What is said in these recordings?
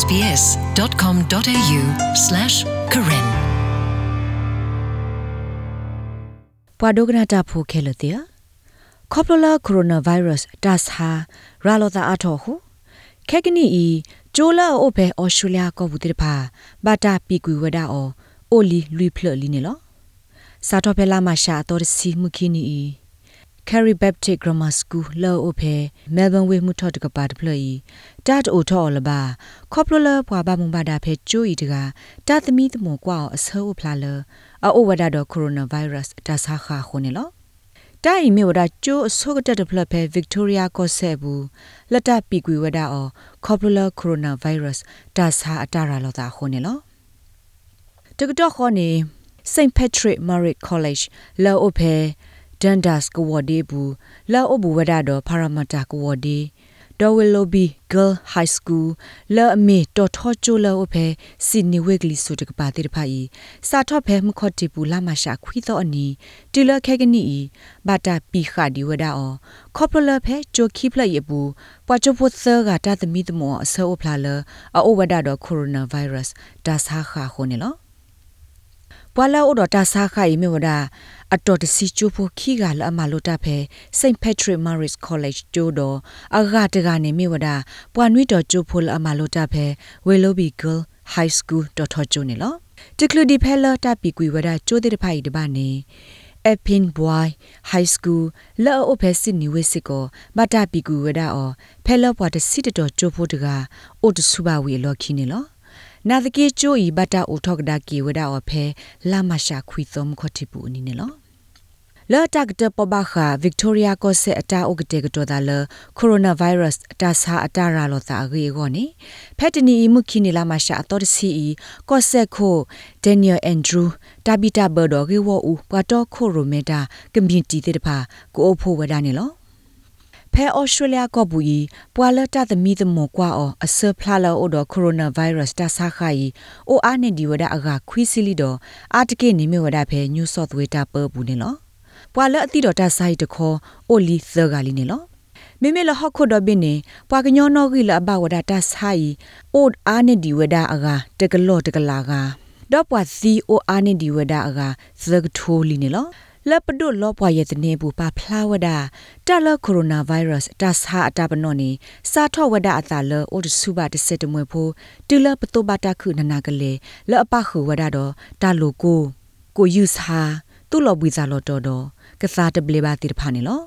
sbs.com.au/karen ပွာဒိုဂနာတာဖိုခဲလတဲ့ကောပလာကိုရိုနာဗိုင်းရပ်စ်ဒါစ်ဟာရာလောတာအထောဟုခဲကနီဤဂျိုလာအိုဘေအော်စတြေးလျကောဘူးတိဖာဘာတာပီကွေဝဒါအောအိုလီလူဖလလီနေလောစာတော့ဖဲလာမရှာတော်စီမှုခီနီဤ Carrie Baptist Grammar School လောအိုဖေ Melbourne ဝေမှုထော့တကပါတဖလီတတ်အိုထော်လဘာခေါပလလပွာဘာမုံဘာဒါဖေကျိုဤတကတတ်သမီတမောကွာအဆောဖလာလအိုဝဒါတော့ coronavirus တဆာခါခုန်လောတိုင်မြေဝဒကျိုးအစောကတက်တဖလဖေ Victoria ကောဆဲဘူးလက်တပီကွေဝဒအော Coppola coronavirus တဆာအတရာလောတာခုန်လောတကတော့ခေါနေ St Patrick Murray College လောအိုဖေ Dundas ကဝဒီဘူးလာအဘူဝဒါတော့ Paramata ကဝဒီဒေါ်ဝီလိုဘီ Girl High School လာအမေတော်ထောချိုလာအဖေစီနီဝေဂလီဆိုတကပါတိတဖိုင်စာထော့ဖဲမခော့တီပူလာမရှာခွီတော့အနီတီလခဲကနီဘာတာပီခါဒီဝဒါအောခေါပလဖဲချိုခိဖလရဘူးပွာချိုဖို့ဆာကတာသမီတမောအဆောဖလာလအိုဝဒါတော့ကိုရိုနာဗိုင်းရပ်စ်ဒါဆာခါခုန်နော် ပွာလာအိုဒတာဆာခိုင်မြေဝဒအတော်တစီချိုဖို့ခီကလအမလိုတာဖဲ St Patrick Maris College ကျိုးတော်အဂါတကနေမြေဝဒပွာနွိတော်ချိုဖို့လအမလိုတာဖဲ Willoughby Girl High School တော်ထောကျိုးနေလောတကလူဒီဖဲလာတာပီကွေဝဒကျိုးတဲ့ဖိုင်တပါနေ Epin Boy High School လောအိုဖဲစစ်နီဝစ်စစ်ကိုမတာပီကူဝဒအောဖဲလောပွားတစစ်တော်ချိုဖို့တကအိုတဆူပါဝီလောခီနေလော နာသကေချိုဤဘတာအိုထောက်ဒါကီဝဒါအဖဲလာမရှာခွီသုံးခတိပူအနီနေလောလော်တက်တပဘခဗစ်တိုးရီယာကိုဆက်အတာဥကတေကတော်ဒါလကိုရိုနာဗိုင်းရပ်စ်အတာစာအတာရာလောတာရေကိုနေဖက်တနီမှုခိနေလာမရှာအတော်တစီကိုဆက်ခိုဒန်နီယယ်အန်ဒရူးတာဘီတာဘော်ဒေါ်ဂေဝအူပွာတော့ခိုရိုမီတာကွန်မြူနတီတဲ့တဖာကိုအဖို့ဝဒနေလော ဖဲဩစတြေးလျကဘူဤပွာလတာသမီသမောကွာအောအဆဖလာလောအိုဒကိုရိုနာဗိုင်းရပ်စ်တဆာခိုင်အိုအာနေဒီဝဒအဂါခွီစီလီဒအာတကေနေမြဝဒဖဲညူဆော့သဝေတာပဘူးနေလောပွာလအတိတော်တဆိုင်တခေါ်အိုလီသဂါလီနေလောမေမေလဟခုဒဘင်းနေပွာကညောနောဂီလအဘဝဒတာဆိုင်အိုအာနေဒီဝဒအဂါတကလောတကလာကဒေါ်ပွာစီအိုအာနေဒီဝဒအဂါသဂထိုလီနေလော လပဒုလောပွာရဲ့တနေဘူးပါဖလာဝဒတလကိုရိုနာဗိုင်းရပ်စ်တဆာအတပနောနေစာထောဝဒအတာလအိုတဆုပါတစစ်တမွေဖိုတူလပတုပတာခုနနာကလေလအပခုဝဒတော့တလိုကိုကိုယူစာသူ့လောဘွေစာလောတော်တော်ကစားတပလေပါတိတဖာနေလော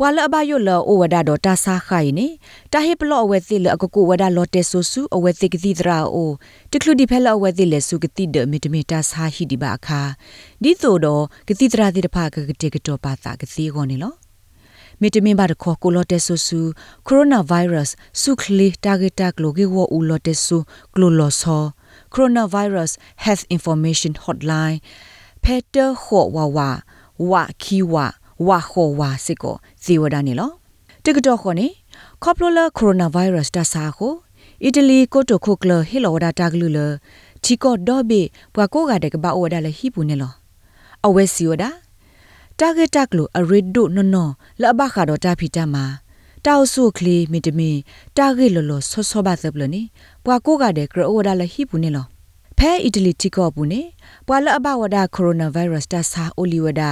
ပွာလအဘယိုလောအိုဝဒါတော့တာဆာခိုင်နေတာဟေပလောအဝဲသိလအကကိုဝဒါလော်တေဆူဆူအဝဲသိကတိဒရာအိုတကလူဒီဖဲလောအဝဲသိလေစုကတိဒမီတမီတာဆာဟီဒီဘာခာဒီသို့တော့ကတိဒရာတိတဖာကကတိကတော့ပါတာကစီကောနေလောမီတမင်ဘာတခေါ်ကိုလော်တေဆူဆူကိုရိုနာဗိုင်းရပ်စ်ဆုခလီတာဂက်တာကလိုဂေဝဦးလော်တေဆူကလိုလော်ဆောကိုရိုနာဗိုင်းရပ်စ် health information hotline ဖက်တာခေါ်ဝဝဝခီ ဝဝါခေါ်ဝါစစ်ကိုဇီဝဒနေလောတကတော့ခေါ်နေကောပလိုလာကိုရိုနာဗိုင်းရပ်စ်တဆာကိုအီတလီကိုတိုခိုကလဟီလောဝဒတာဂလူလချီကောဒေါ်ဘေပွာကိုကတဲ့ကဘာဝဒလဟီပူနေလောအဝဲစီဝဒတာဂက်တက်လိုအရစ်ဒိုနော်နော်လဘခါတော့တာဖီတမှာတောက်ဆုခလီမီတမီတာဂက်လောလောဆောဆောဘာသပလနေပွာကိုကတဲ့ကရအိုဒါလဟီပူနေလော ဖဲအီတလီတီကောပူနေပွာလအဘဝဒကိုရိုနာဗိုင်းရပ်စ်တဆာအိုလီဝဒ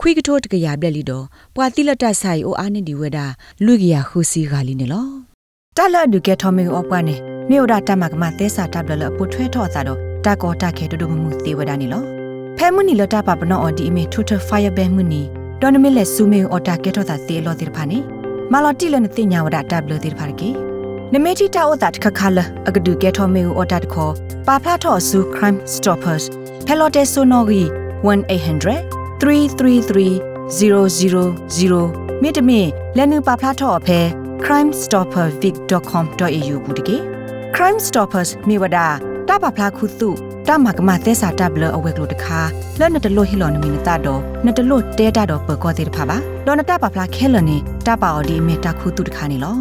ခွိကထိုးတကရပြက်လီတော့ပွာတိလတဆိုင်အိုအာနေဒီဝဒလူကရခုစီဂါလီနေလောတလဒုကေထောမေအောပွားနေမြေဒတမကမသက်စာတပ်လလပုထွဲထော့စာတော့တကောတခဲတူမှုသေးဝဒနေလောဖဲမှုနီလတပပနောအော်ဒီအမေထူထဖိုင်ယာဘဲမှုနီဒေါ်နမီလက်ဆူမေအော်တာကေထော့စာသေးလောတိဖာနေမာလော်တီလနတိညာဝဒတပ်လတိဖာကေ နမေတီတာအိုတာတခခလအကဒုကေထောမေအော်တာတခေါ်ပါဖလာထော့ဆူ crime stoppers ဖဲလော်တေဆိုနော်ဂီ1800 333 000မြေတမင်လက်နူပါဖလာထော့အဖဲ crimestoppervic.com.au ဘူးတကေ crime stoppers မြေဝဒတာပါဖလာခုစုတာမကမသက်စာတပ်လအဝဲကလို့တခါလက်နတလို့ဟီလော်နမီနတာတော့နတလို့တဲတာတော့ပကောသေးတဖာပါလောနတာပါဖလာခဲလနေတပါအော်ဒီမေတာခုတုတခါနေလော